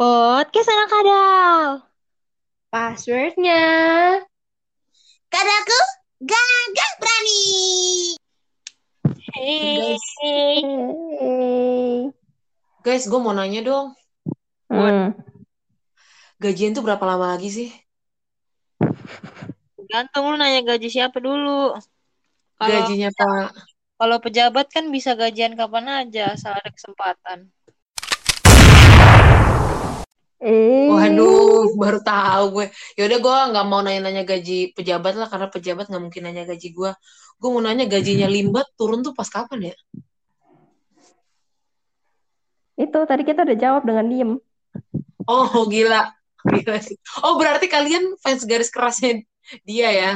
Podcast anak kadal. Passwordnya. Kadalku gagah berani. Hey. Guys. Hey. Guys, gue mau nanya dong. Hmm. Gajian tuh berapa lama lagi sih? Gantung lu nanya gaji siapa dulu. Kalau Gajinya Pak. kalau pejabat kan bisa gajian kapan aja asal ada kesempatan. Eh, Waduh, baru tahu gue. Yaudah gue nggak mau nanya-nanya gaji pejabat lah karena pejabat nggak mungkin nanya gaji gue. Gue mau nanya gajinya Limbat turun tuh pas kapan ya? itu tadi kita udah jawab dengan diem. Oh gila, gila sih. Oh berarti kalian fans garis kerasnya dia ya?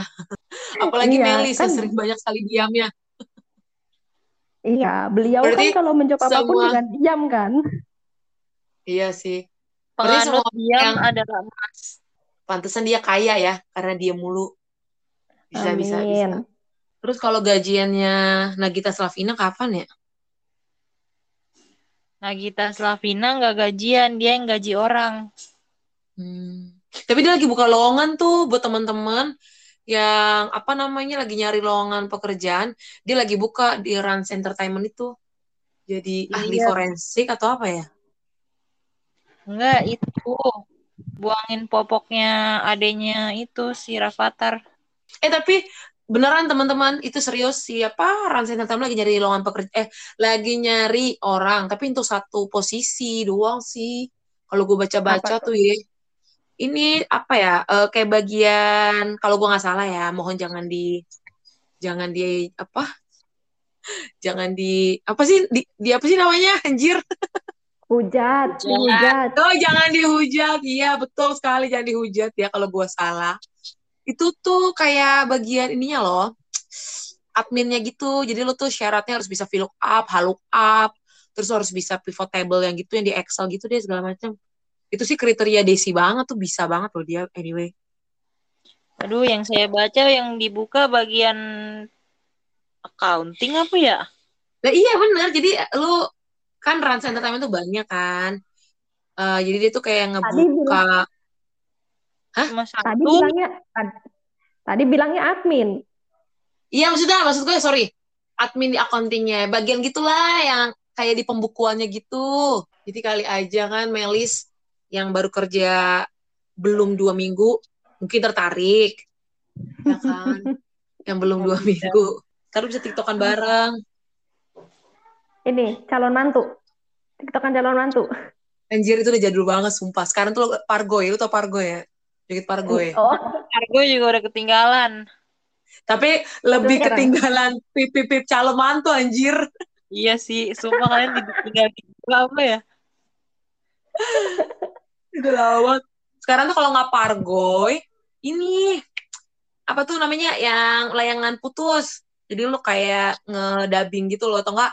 Apalagi Iya, Melis kan. sering banyak sekali diamnya. Iya, beliau Berarti kan kalau menjawab apa pun semua- dengan diam kan. Iya sih. Penganut yang- adalah emas. Pantesan dia kaya ya, karena dia mulu. Bisa, bisa, bisa. Amin. Terus kalau gajiannya Nagita Slavina kapan ya? Nagita Slavina nggak gajian, dia yang gaji orang. Hmm. Tapi dia lagi buka lowongan tuh buat teman-teman yang apa namanya lagi nyari lowongan pekerjaan. Dia lagi buka di Rans Entertainment itu. Jadi ahli Iya. forensik atau apa ya? Enggak, itu buangin popoknya adenya itu si Rafathar. Eh tapi beneran teman-teman itu serius siapa Rans Entertainment lagi nyari lowongan pekerja eh lagi nyari orang tapi untuk satu posisi doang sih. Kalau gue baca-baca tuh? tuh ya. Ini apa ya? eh, kayak bagian kalau gue nggak salah ya, mohon jangan di jangan di apa? Jangan di apa sih di, di apa sih namanya? Anjir. Hujat, Hujat. Oh, jangan dihujat. Iya, betul sekali jangan dihujat ya kalau gue salah. Itu tuh kayak bagian ininya loh. Adminnya gitu. Jadi lo tuh syaratnya harus bisa VLOOKUP, HLOOKUP, terus harus bisa pivot table yang gitu yang di Excel gitu deh segala macam. Itu sih kriteria Desi banget tuh bisa banget loh dia anyway. Aduh, yang saya baca yang dibuka bagian accounting apa ya? Nah, iya bener. Jadi lu kan Rans Entertainment tuh banyak kan. Eh, jadi dia tuh kayak ngebuka Cuma Tadi bilangnya tad- tadi bilangnya admin. Iya maksudnya maksud gue sorry admin di accountingnya bagian gitulah yang kayak di pembukuannya gitu. Jadi kali aja kan Melis yang baru kerja belum dua minggu mungkin tertarik, ya kan? yang belum dua minggu. Ntar bisa tiktokan bareng. Ini calon mantu. TikTokan calon mantu. Anjir itu udah jadul banget sumpah. Sekarang tuh lo- Pargoy, lu tau Pargoy ya? Dikit Pargoy. Oh, Argo juga udah ketinggalan. Tapi lebih ketinggalan pip-pip calon mantu anjir. Iya sih, sumpah kalian ditinggal apa ya? Itu lawak. Sekarang tuh kalau nggak Pargoy, ini apa tuh namanya yang layangan putus. Jadi lu kayak ngedubbing gitu loh, atau enggak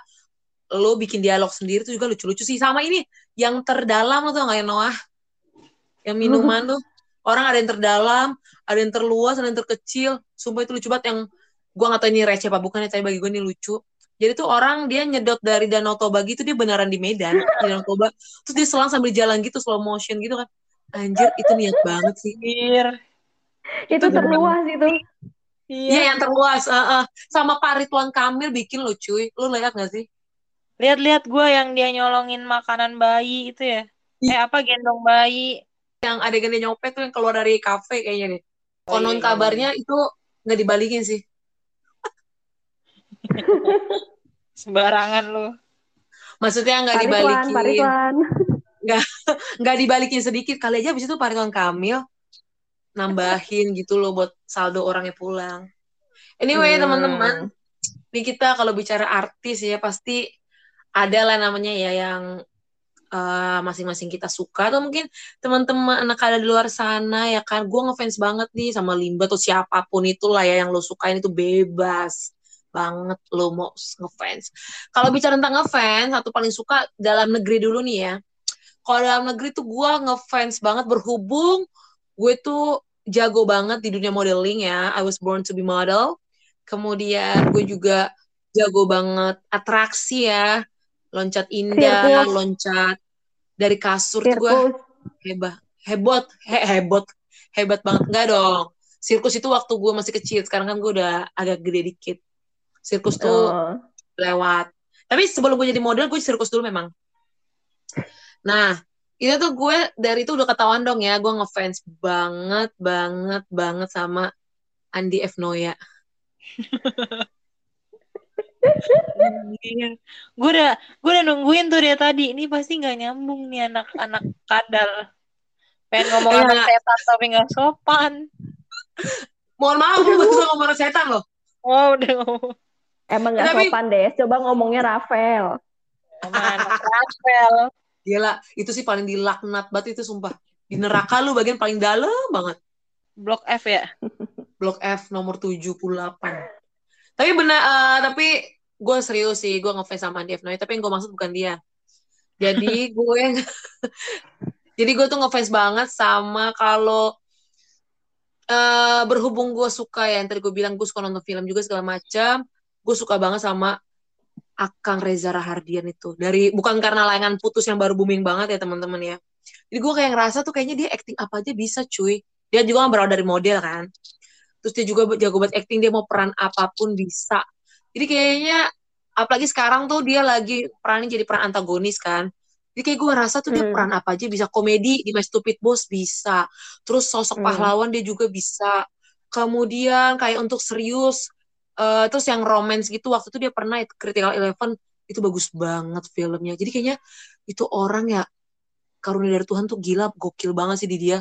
lu bikin dialog sendiri tuh juga lucu-lucu sih. Sama ini yang terdalam lo tau nggak ya Noah? Yang minuman tuh. Orang ada yang terdalam, ada yang terluas, ada yang terkecil. Sumpah itu lucu banget yang gua nggak tahu ini receh apa bukan ya, tapi bagi gue ini lucu. Jadi tuh orang dia nyedot dari Danau Toba gitu dia beneran di Medan, di Danau Toba. Terus dia selang sambil jalan gitu slow motion gitu kan. Anjir, itu niat banget sih. Itu bener. terluas itu. Iya, yang terluas. eh, eh. Sama Pak Ridwan Kamil bikin lo cuy. Lu lihat gak sih? Lihat-lihat gue yang dia nyolongin makanan bayi itu ya. Eh apa gendong bayi. Yang adegan dia nyopet tuh yang keluar dari kafe kayaknya deh. Oh, Konon iya, iya. kabarnya itu nggak dibalikin sih. Sembarangan lu. Maksudnya nggak dibalikin. Pak Ridwan. Nggak dibalikin sedikit. Kali aja abis itu Pak Ridwan Kamil nambahin gitu loh buat saldo orangnya pulang. Anyway, Hmm. teman-teman, ini kita kalau bicara artis ya pasti ada lah namanya ya yang eh, masing-masing kita suka. Atau mungkin teman-teman anak ada di luar sana ya kan? Gue ngefans banget nih sama Limba atau siapa pun itulah ya yang lo sukain itu bebas banget lo mau ngefans. Kalau bicara tentang ngefans satu paling suka dalam negeri dulu nih ya. Kalau dalam negeri tuh gue ngefans banget berhubung gue tuh jago banget di dunia modeling ya. I was born to be model. Kemudian gue juga jago banget atraksi ya loncat indah Sirkus. loncat dari kasur tuh gue Sirkus. Hebah, hebot, he, hebot, hebat banget enggak dong. Sirkus itu waktu gue masih kecil, sekarang kan gue udah agak gede dikit. Sirkus tuh Oh. lewat. Tapi sebelum gue jadi model, gue sirkus dulu memang. Nah, itu tuh gue dari itu udah ketahuan dong ya, gue ngefans banget, banget, banget sama Andi F. Noya. Iya. Gue udah gue udah nungguin tuh dia tadi. Ini pasti nggak nyambung nih anak-anak kadal. Pengen ngomong Iya. anak setan tapi nggak sopan. Mohon maaf, gue baru ngomong orang setan loh. Oh udah ngomong Emang nggak Tapi- sopan deh. Coba ngomongnya Rafael. anak Rafael. Gila, itu sih paling dilaknat banget itu sumpah. Di neraka lu bagian paling dalam banget. Blok F ya. Blok F nomor 78. Tapi benar, eh, tapi gue serius sih, gue ngefans sama Andi F. Noya, tapi yang gue maksud bukan dia. Jadi gue jadi gue tuh ngefans banget sama kalau eh berhubung gue suka ya, yang tadi gue bilang gue suka nonton film juga segala macam, gue suka banget sama Akang Reza Rahardian itu. Dari bukan karena layangan putus yang baru booming banget ya teman-teman ya. Jadi gue kayak ngerasa tuh kayaknya dia acting apa aja bisa cuy. Dia juga kan berawal dari model kan. Terus dia juga jago buat acting, dia mau peran apa pun bisa. Jadi kayaknya apalagi sekarang tuh dia lagi perannya jadi peran antagonis kan. Jadi kayak gue ngerasa tuh dia Hmm. peran apa aja bisa. Komedi di My Stupid Boss bisa. Terus sosok Hmm. pahlawan dia juga bisa. Kemudian kayak untuk serius, eh, terus yang romance gitu waktu itu dia pernah itu Critical Eleven itu bagus banget filmnya. Jadi kayaknya itu orang ya karunia dari Tuhan tuh gila, gokil banget sih di dia.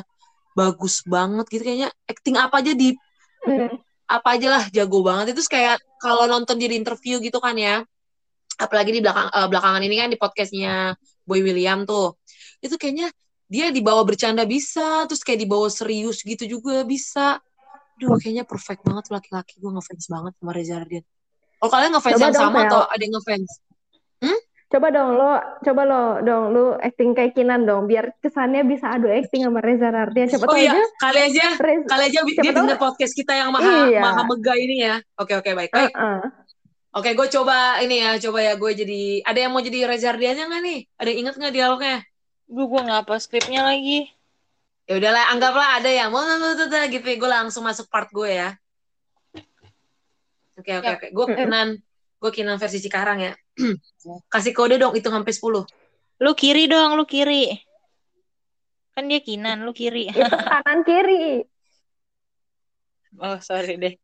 Bagus banget gitu kayaknya acting apa aja di. Apa aja lah jago banget. Itu kayak kalau nonton di interview gitu kan ya. Apalagi di belakang eh, belakangan ini kan di podcastnya Boy William tuh. Itu kayaknya dia dibawa bercanda bisa terus kayak dibawa serius gitu juga bisa. Duh, kayaknya perfect banget laki-laki. Gue ngefans banget sama Reza Ardian kalau kalian ngefans Coba yang sama atau ada yang ngefans Coba dong lo, coba lo dong lu acting kayak Kinan dong, biar kesannya bisa adu acting sama Reza Rardian. Siapa oh iya aja kali aja Reza. kali aja Siapa dia tahu- denger podcast kita yang maha Iya. maha megah ini ya oke oke baik baik Heeh. Oke, gue coba ini ya, coba ya gue jadi. Ada yang mau jadi Reza Ardiannya nggak nih? Ada yang inget nggak dialognya? Gue gue nggak apa skripnya lagi. Ya udahlah, anggaplah ada yang mau tuh tuh gitu. Gue langsung masuk part gue ya. Oke oke Ya. oke. Gue kinan, gue kinan versi Cikarang ya. Kasih kode dong, hitung sampai 10 Lu kiri dong, lu kiri. Kan dia kinan, lu kiri. Itu kanan kiri. Oh sorry deh.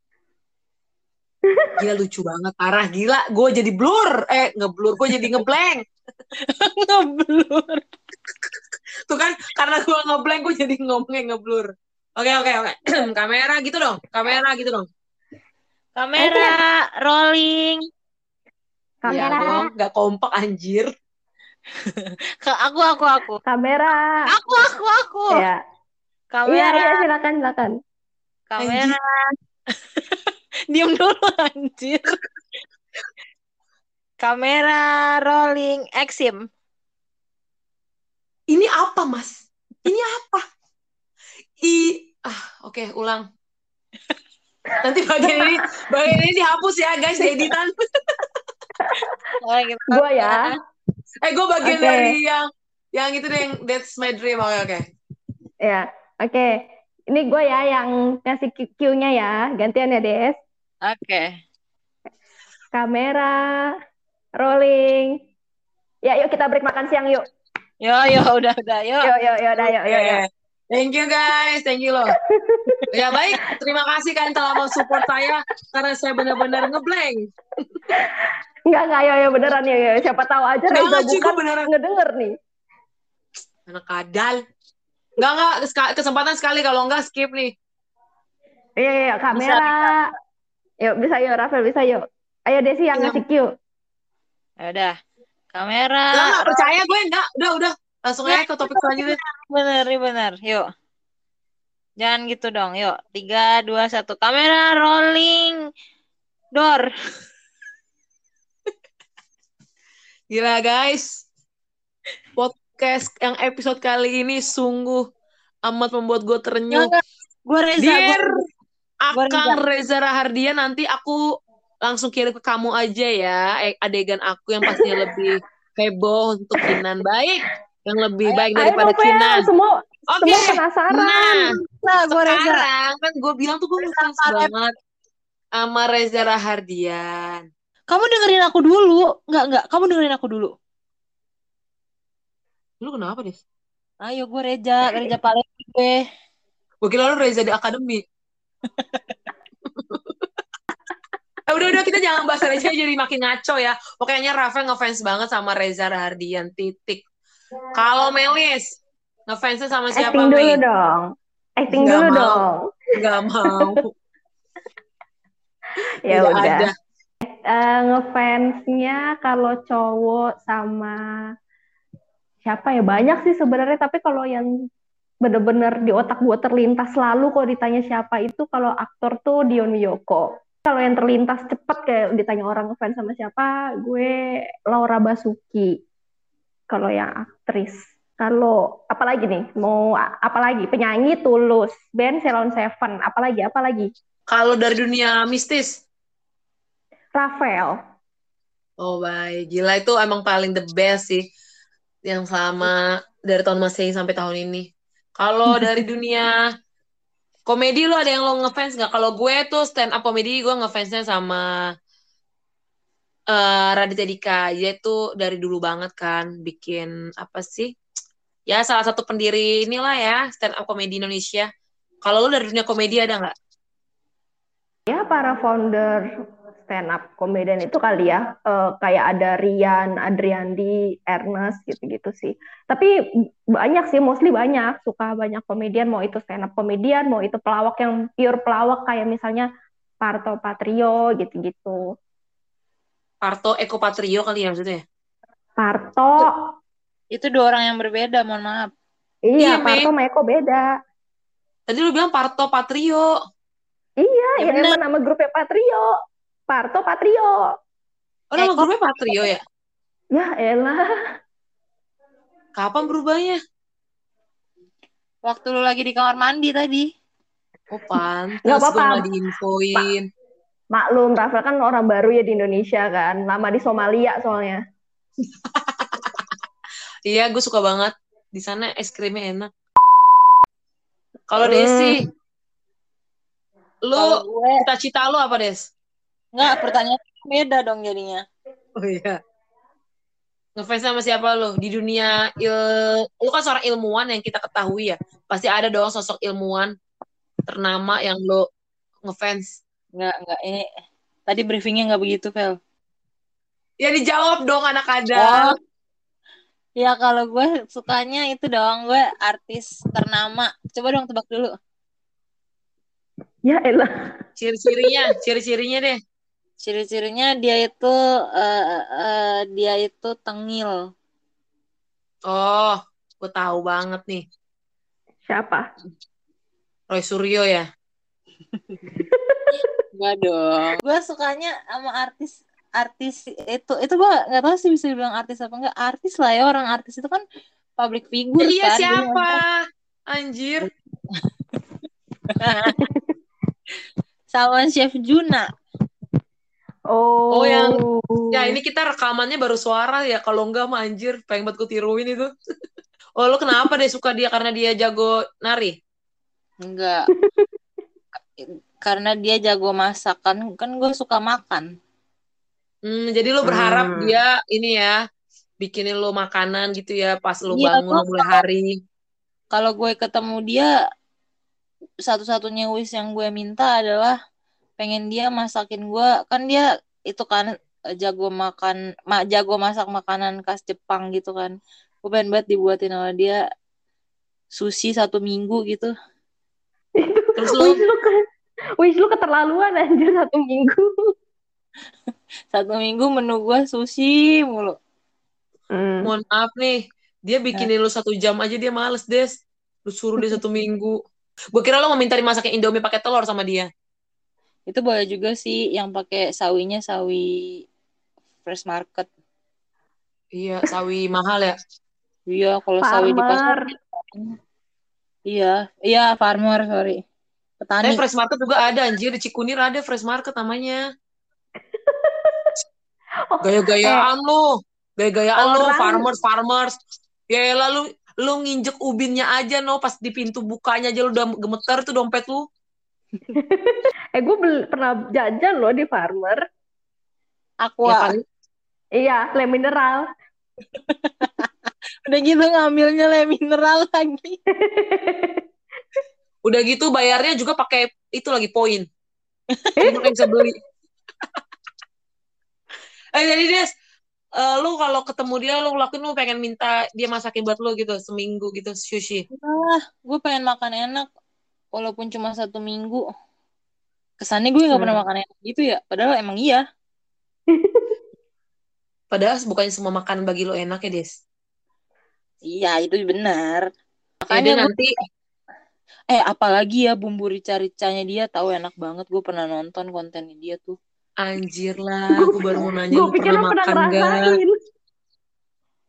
Gila lucu banget, parah gila. Gue jadi blur, eh ngeblur, gue jadi ngeblank. Ngeblur. Tuh kan, karena gue ngeblank, gue jadi ngomongnya ngeblur. Oke oke oke. Kamera gitu dong, kamera gitu dong. Kamera rolling. Ya Kamera, dong, nggak kompak anjir. Ke aku aku aku. kamera. Aku aku aku. Ya. Iya, Kamera iya, silakan, silakan. kamera. Diam dulu anjir. Kamera rolling action. Ini apa, Mas? Ini apa? I ah, oke, ulang. Nanti bagian ini bagian ini dihapus ya, guys, di editan. Oh, gitu. Gua ya. Eh, gue bagian Oke. dari yang yang itu deh, yang That's My Dream. Oke, oke. Ya. Oke. Ini gue ya yang ngasih Q-nya ya. Gantian ya, Des. Oke. Kamera rolling. Ya, yuk kita break makan siang yuk. Yo yo udah udah yo. Yuk, yuk, yuk, udah, yuk, yuk, yuk. Thank you guys, thank you loh. ya baik, terima kasih kalian telah mau support saya karena saya benar-benar ngeblank. Enggak, enggak, yuk, yuk, beneran yuk, yuk. Siapa tahu aja Reza bukan gua beneran. ngedenger nih. Anak kadal. Enggak, enggak, kesempatan sekali kalau enggak skip nih. Iya, iya, iya, kamera. Yuk, bisa yuk, Rafael, bisa yuk. Ayo Desi yang Iya. ngasih Q. Ya udah. Kamera. Enggak percaya gue enggak. Udah, udah. Langsung aja ke topik selanjutnya. Bener, bener. Yuk. Jangan gitu dong. Yuk. Tiga, dua, satu. Kamera rolling. Door. Gila guys. Podcast yang episode kali ini sungguh amat membuat gue terenyuh. Gue Reza. Dear gua Akang Reza Rahardian nanti aku langsung kirim ke kamu aja ya eh, adegan aku yang pastinya lebih heboh untuk Kinan. Baik. Yang lebih baik Ayo daripada dong, Fel. Kinan. Semua Oke. semua penasaran. Nah, Nah, gue Reza. sekarang kan gue bilang tuh gue ngefans banget sama Reza Rahardian. Kamu dengerin aku dulu. Enggak, enggak. Kamu dengerin aku dulu. Lu kenapa, Des? Ayo, gue Reza. Reza paling gue. Gue kira lu Reza di Akademi. Eh, udah udah kita jangan bahas Reza jadi makin ngaco ya. Pokoknya Rafael ngefans banget sama Reza Rahardian titik. Kalau Melis ngefansnya sama siapa Acting dulu Mei? dong. Acting Nggak dulu mau. dong. Gak mau. Ya Tidak udah. ada. Eh, ngefansnya kalau cowok sama siapa ya banyak sih sebenarnya tapi kalau yang bener-bener di otak gue terlintas selalu kalau ditanya siapa itu kalau aktor tuh Dion Wiyoko kalau yang terlintas cepet kayak ditanya orang ngefans sama siapa gue Laura Basuki kalau yang aktris kalau apalagi nih mau apalagi penyanyi Tulus band Ceylon Seven apalagi apalagi Kalau dari dunia mistis, Rafael oh baik, gila itu emang paling the best sih yang selama dari tahun Masehi sampai tahun ini. Kalau dari dunia komedi lo ada yang lo ngefans nggak? Kalau gue tuh stand up komedi gue ngefansnya sama eh Raditya Dika. Dia tuh dari dulu banget kan bikin apa sih? Ya salah satu pendiri inilah ya stand up komedi Indonesia. Kalau lo dari dunia komedi ada nggak? ya para founder stand up komedian itu kali ya eh, kayak ada Rian, Adriandi, Ernest gitu-gitu sih. Tapi banyak sih, mostly banyak suka banyak komedian mau itu stand up komedian, mau itu pelawak yang pure pelawak kayak misalnya Parto Patrio gitu-gitu. Parto Eko Patrio kali ya maksudnya? Parto, Itu dua orang yang berbeda, mohon maaf. Iya, iya. Parto sama Eko beda. Tadi lu bilang Parto Patrio. Iya, Ya yang bener. emang nama grupnya Patrio. Parto Patrio. Oh nama Eko. grupnya Patrio ya? Ya elah. Kapan berubahnya? Waktu lu lagi di kamar mandi tadi. Oh pantes Nggak gue apa-apa. nggak diinfoin. Maklum, Rafael kan orang baru ya di Indonesia kan. Lama di Somalia soalnya. Iya gue suka banget. Di sana es krimnya enak. Kalau Hmm. Desi, lu cita-cita lu apa Des? enggak, pertanyaan beda dong jadinya. Oh iya. Ngefans sama siapa lu? Di dunia il... Lu kan seorang ilmuwan yang kita ketahui ya. Pasti ada dong sosok ilmuwan ternama yang lu ngefans. Enggak, enggak. Ini tadi briefingnya enggak begitu, Vel. Ya dijawab dong anak Oh. ada. Ya kalau gue sukanya itu dong, gue artis ternama. Coba dong tebak dulu. Ya elah. Ciri-cirinya, ciri-cirinya deh. Ciri-cirinya dia itu eh, eh, dia itu tengil. Oh, gue tahu banget nih. Siapa? Roy Suryo ya. Enggak dong. Gue sukanya sama artis artis itu itu gue nggak tahu sih bisa dibilang artis apa enggak artis lah ya orang artis itu kan public figure iya kan siapa? Anjir. sama Chef Juna Oh, Oh, yang- Ya ini kita rekamannya baru suara ya. Kalau enggak mah anjir, pengen banget gue tiruin itu. Oh lu kenapa deh suka dia karena dia jago nari? enggak karena dia jago masak kan kan gue suka makan. Hmm, jadi lu berharap Hmm. dia ini ya bikinin lu makanan gitu ya pas lu Iya, bangun mulai hari. kalau gue ketemu dia satu-satunya wish yang gue minta adalah pengen dia masakin gue kan dia itu kan eh, jago makan ma, jago masak makanan khas Jepang gitu kan. Gue pengen banget dibuatin sama dia sushi satu minggu gitu. Terus lu wish lu keterlaluan anjir satu minggu. satu minggu menu gue sushi mulu Hmm. mohon maaf nih, dia bikinin lu satu jam aja dia males des. Lu suruh dia satu minggu. Gue kira lu mau minta dimasakin Indomie pakai telur sama dia. itu boleh juga sih yang pakai sawinya sawi fresh market Iya, sawi mahal ya. iya kalau sawi di pasar iya iya farmer sorry petani Tapi fresh market juga ada anjir di Cikunir ada fresh market namanya. Oh, Gaya-gayaan lu. Gaya-gayaan lu farmers farmers. Ya lalu lu nginjek ubinnya aja no pas di pintu bukanya aja lu udah gemeter tuh dompet lu. Eh gue bel- pernah jajan loh di farmer. Aqua. Ya kali Iya, le mineral. Udah gitu ngambilnya le mineral lagi. Udah gitu bayarnya juga pakai itu lagi poin. Jadi makanya bisa beli. eh jadi Des, eh, lu kalau ketemu dia lu ngelakuin lu pengen minta dia masakin buat lu gitu seminggu gitu sushi. Ah, gue pengen makan enak. Walaupun cuma satu minggu. Kesannya gue nggak pernah Hmm. makan enak gitu ya. Padahal emang iya. Padahal bukannya semua makanan bagi lu enak ya Des. Iya, itu benar. Ya Makanya deh, gua- nanti eh apalagi ya bumbu rica-ricanya dia tahu enak banget. Gue pernah nonton kontennya dia tuh. anjir lah, gue baru mau nanya Gue pikir pernah lo pernah makan gak?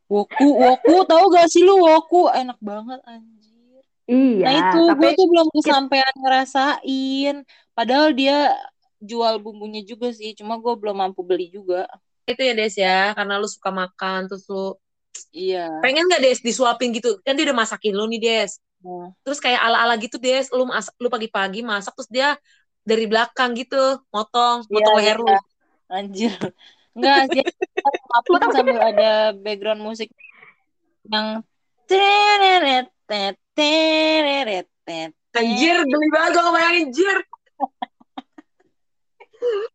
Woku, woku, tahu gak sih lu woku? Enak banget anjir. Iya, Nah itu tapi gue tuh belum kesampaian ngerasain. Padahal dia jual bumbunya juga sih, cuma gue belum mampu beli juga. Itu ya Des ya, karena lu suka makan terus lu Iya. pengen gak Des disuapin gitu? Kan dia udah masakin lu nih Des. Nah, Terus kayak ala-ala gitu Des, lu masak, lu pagi-pagi masak terus dia dari belakang gitu, motong, Iya, motong leher lu. iya. Anjir. Enggak sih, maafin sambil ada background musik yang tereret tereret Anjir, geli banget gue ngebayangin, jir.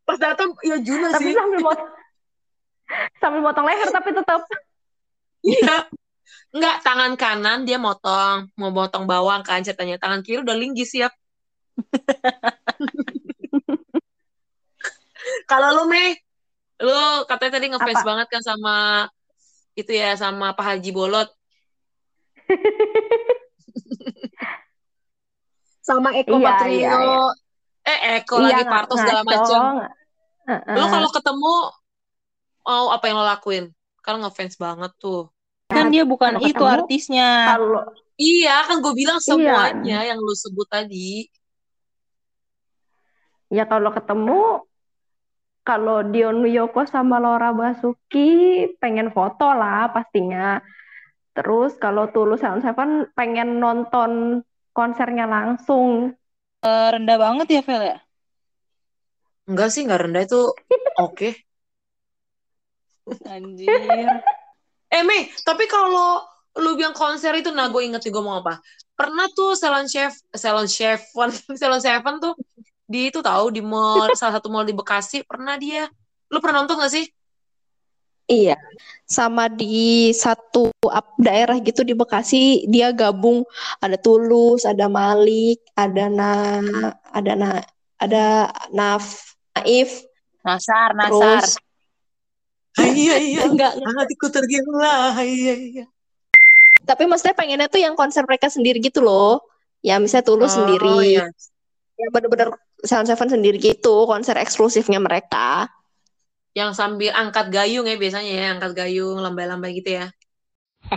Pas datang, ya Juno tapi sih. sambil mot sambil motong leher tapi tetap Iya. Enggak, tangan kanan dia motong, mau motong bawang kan ceritanya. Tangan kiri udah linggi siap. Kalau lu Mei, lu katanya tadi ngefans Apa? banget kan sama itu ya sama Pak Haji Bolot. sama Eko Iya, Patrio. iya, iya. Eh Eko iya lagi Parto segala macam. Heeh. Lu kalau ketemu mau apa yang lo lakuin? Kan ngefans banget tuh. Kan dia bukan itu ketemu, artisnya. kalau Iya, kan gue bilang Iya. semuanya yang lu sebut tadi. ya kalau ketemu kalau Dion Wiyoko sama Laura Basuki pengen foto lah pastinya. Terus kalau Tulus Sound Seven pengen nonton konsernya langsung. Eh, rendah banget ya, Vel ya? Enggak sih, enggak rendah itu oke. Anjir. Eh, Mei, tapi kalau lu bilang konser itu, nah gue inget nih gue mau apa. Pernah tuh Salon Chef, Salon Chefon, Salon Seven tuh di itu tahu di mall, salah satu mall di Bekasi, pernah dia. Lu pernah nonton gak sih? Iya, sama di satu up daerah gitu di Bekasi dia gabung ada Tulus, ada Malik, ada Na, ada Na, ada Naf, Naif, Nasar, nasar. terus iya, iya. enggak, Hatiku tergilah, iya, iya. tapi maksudnya pengennya tuh yang konser mereka sendiri gitu loh. Ya misalnya Tulus Oh, sendiri, iya. ya bener-bener Sound Seven sendiri gitu, konser eksklusifnya mereka. Yang sambil angkat gayung ya biasanya ya, angkat gayung, lambai-lambai gitu ya.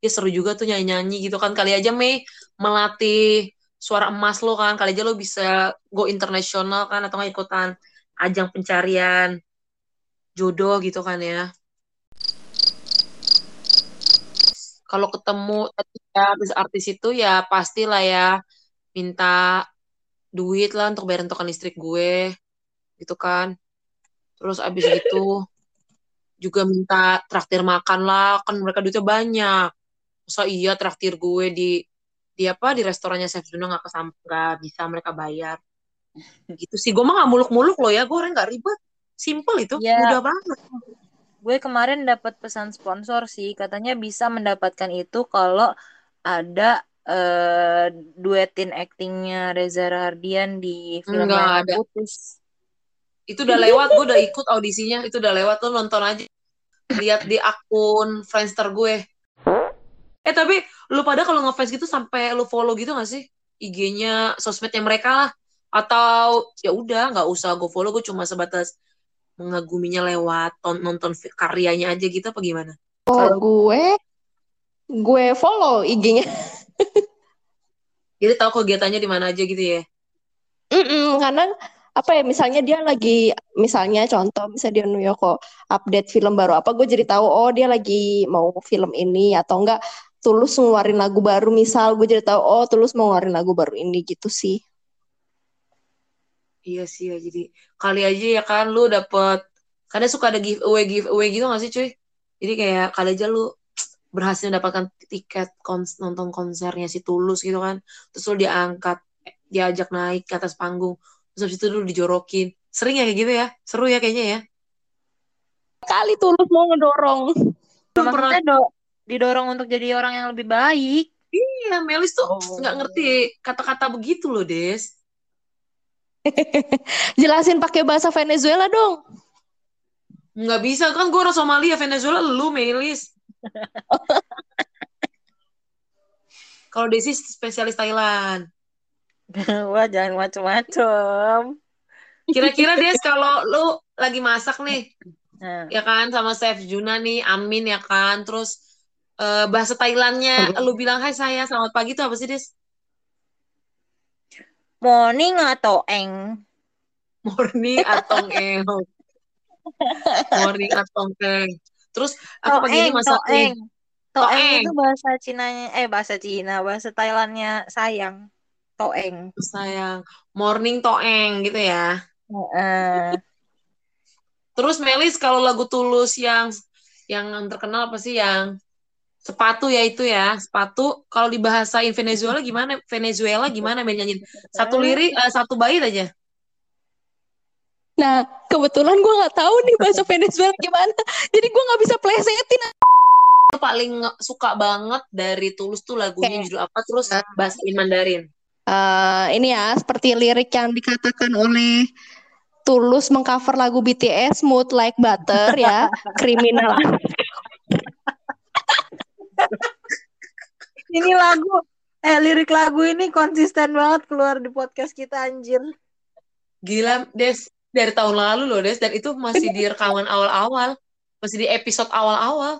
Dia seru juga tuh nyanyi-nyanyi gitu kan. Kali aja Mei melatih suara emas lo kan. Kali aja lo bisa go internasional kan atau ikutan ajang pencarian jodoh gitu kan ya. Kalau ketemu tadi ya, artis-artis itu ya pastilah ya minta duit lah untuk bayar untukan listrik gue gitu kan terus abis itu juga minta traktir makan lah kan mereka duitnya banyak masa iya traktir gue di di apa di restorannya Chef Juno nggak kesam nggak bisa mereka bayar. Gitu sih. Gue mah nggak muluk-muluk loh ya. Gue orang nggak ribet. Simple itu. Ya. mudah banget. Gue kemarin dapat pesan sponsor sih, katanya bisa mendapatkan itu kalau ada eh duetin aktingnya Reza Rahardian di film Nggak Layangan ada. Putus. itu udah lewat. Gue udah ikut audisinya. Itu udah lewat. Lo nonton aja. Lihat di akun Friendster gue eh tapi lu pada kalau ngefans gitu sampai lu follow gitu gak sih? IG-nya sosmednya mereka lah. Atau ya udah nggak usah gue follow gue cuma sebatas mengaguminya lewat ton- nonton karyanya aja gitu apa gimana? Oh, gue gue follow IG-nya. jadi tahu kegiatannya di mana aja gitu ya? Mm-mm, karena apa ya misalnya dia lagi misalnya contoh misalnya dia New York update film baru apa gue jadi tahu oh dia lagi mau film ini atau enggak Tulus ngeluarin lagu baru misal gue jadi tahu oh Tulus mau ngeluarin lagu baru ini gitu sih Iya sih ya, jadi kali aja ya kan lu dapet kadang suka ada giveaway giveaway gitu gak sih cuy? Jadi kayak kali aja lu berhasil mendapatkan tiket kons nonton konsernya si Tulus gitu kan. Terus lu diangkat, diajak naik ke atas panggung. Terus habis itu lu dijorokin. Sering ya kayak gitu ya? Seru ya kayaknya ya? kali Tulus mau ngedorong pernah Maksudnya do- didorong untuk jadi orang yang lebih baik. Iya, Melis tuh Oh. nggak ngerti kata-kata begitu loh, Des. jelasin pakai bahasa Venezuela dong Nggak bisa kan gue orang Somalia, Venezuela lu Melis. Kalau Desi spesialis Thailand. Wah, jangan macem-macem. Kira-kira Des kalau lu lagi masak nih, Nah, ya kan sama Chef Juna nih, Amin ya kan, terus eh, bahasa Thailandnya lu bilang hai saya selamat pagi tuh apa sih Des? morning atau eng? Morning atong eng. Morning atong eng. Terus aku pagi ini masak toeng. Toeng itu bahasa Cinanya, eh bahasa Cina, bahasa Thailandnya sayang. Toeng. Sayang, morning toeng gitu ya. Heeh. Terus Melis kalau lagu Tulus yang yang terkenal apa sih yang sepatu ya itu ya sepatu. Kalau dibahasain Venezuela gimana? Venezuela gimana main nyanyiin? Satu lirik eh, satu bait aja. Nah kebetulan gue nggak tahu nih bahasa Venezuela gimana. Jadi gue nggak bisa plesetin. Paling suka banget dari Tulus tuh lagunya Oke. judul apa? Terus bahasain Mandarin Eh, ini ya seperti lirik yang dikatakan oleh Tulus mengcover lagu BTS Smooth Like Butter ya kriminal Ini lagu, eh lirik lagu ini konsisten banget keluar di podcast kita anjir. gila Des. Dari tahun lalu loh Des. Dan itu masih di rekaman awal-awal. Masih di episode awal-awal.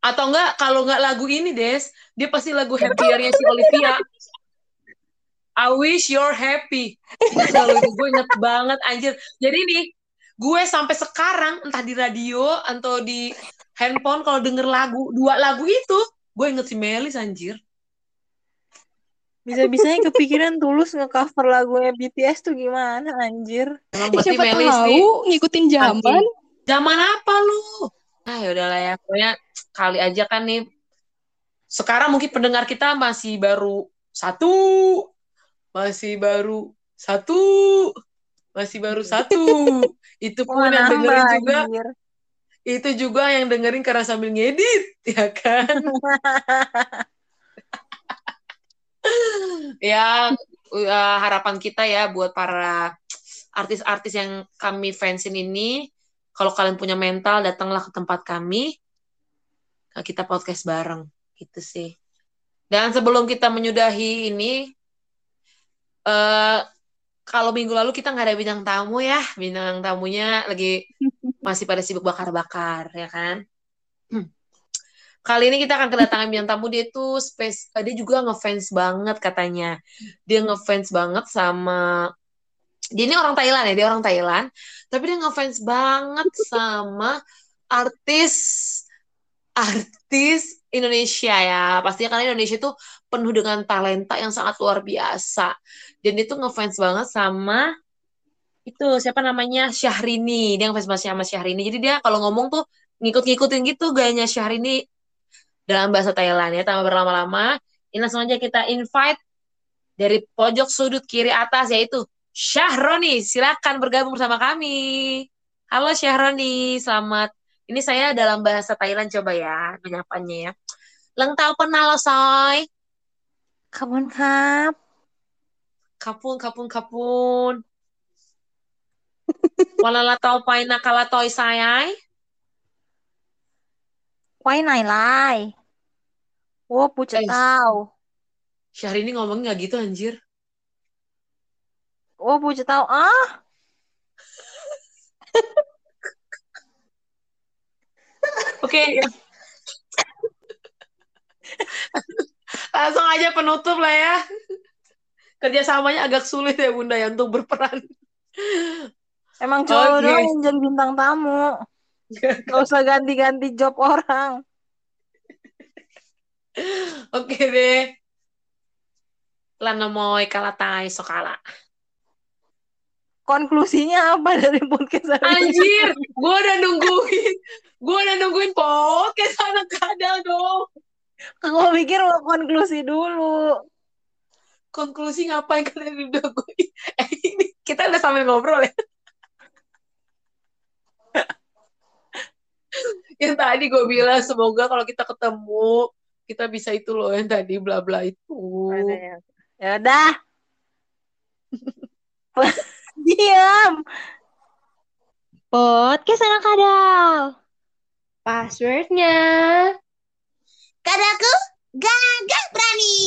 Atau enggak kalau enggak lagu ini Des dia pasti lagu happier-nya si Olivia. I wish you're happy. Kalau itu gue inget banget anjir. Jadi nih gue sampai sekarang entah di radio atau di handphone kalau denger lagu dua lagu itu gue inget si Melis anjir. Bisa-bisanya kepikiran tulus nge-cover lagunya BTS tuh gimana anjir. emang berarti siapa Melis tahu nih. ngikutin zaman. Zaman apa lu? Ah yaudah lah ya. Pokoknya kali aja kan nih. Sekarang mungkin pendengar kita masih baru satu. Masih baru satu. Masih baru satu. Itu pun Wah, yang dengerin juga. anjir. Itu juga yang dengerin karena sambil ngedit ya kan? Ya uh, harapan kita ya buat para artis-artis yang kami fansin ini kalau kalian punya mental datanglah ke tempat kami kita podcast bareng gitu sih. Dan sebelum kita menyudahi ini eh kalau minggu lalu kita nggak ada bintang tamu ya bintang tamunya lagi masih pada sibuk bakar-bakar ya kan Kali ini kita akan kedatangan bintang tamu dia tuh space eh, dia juga ngefans banget katanya. Dia ngefans banget sama dia ini orang Thailand ya, dia orang Thailand, tapi dia ngefans banget sama artis artis Indonesia ya. Pastinya karena Indonesia tuh penuh dengan talenta yang sangat luar biasa. Dan dia tuh ngefans banget sama itu siapa namanya? Syahrini. Dia yang banget sama Syahrini. Jadi dia kalau ngomong tuh ngikut-ngikutin gitu gayanya Syahrini dalam bahasa Thailand ya tambah berlama-lama. Ini langsung aja kita invite dari pojok sudut kiri atas yaitu Syahroni. Silakan bergabung bersama kami. Halo Syahroni. Selamat. Ini saya dalam bahasa Thailand coba ya penyapannya ya. Leng tau penal soy? Kapun kap. Kapun kapun kapun. Wala la tau pai na kala toi sai ai. Nai lai. Oh, puja tau. Eh, Syahrini ini ngomong nggak gitu anjir. Oh, puja tau. Ah. Oke. Ya. Langsung aja penutup lah ya. Kerjasamanya agak sulit ya Bunda ya untuk berperan. Emang cowok Oke. doang yang jadi bintang tamu. Gak usah ganti-ganti job orang. Oke deh. Lana moy kalatai sokala. Konklusinya apa dari podcast hari ini? Anjir, gue udah nungguin, gue udah nungguin podcast anak kadal dong. Gue pikir mau konklusi dulu. Konklusi ngapain kalian udah gue? Eh ini kita udah sambil ngobrol ya. yang tadi gue bilang semoga kalau kita ketemu kita bisa itu loh yang tadi bla bla itu. Ya udah. Diam. Podcast anak kadal. Passwordnya Kadaku gagah berani.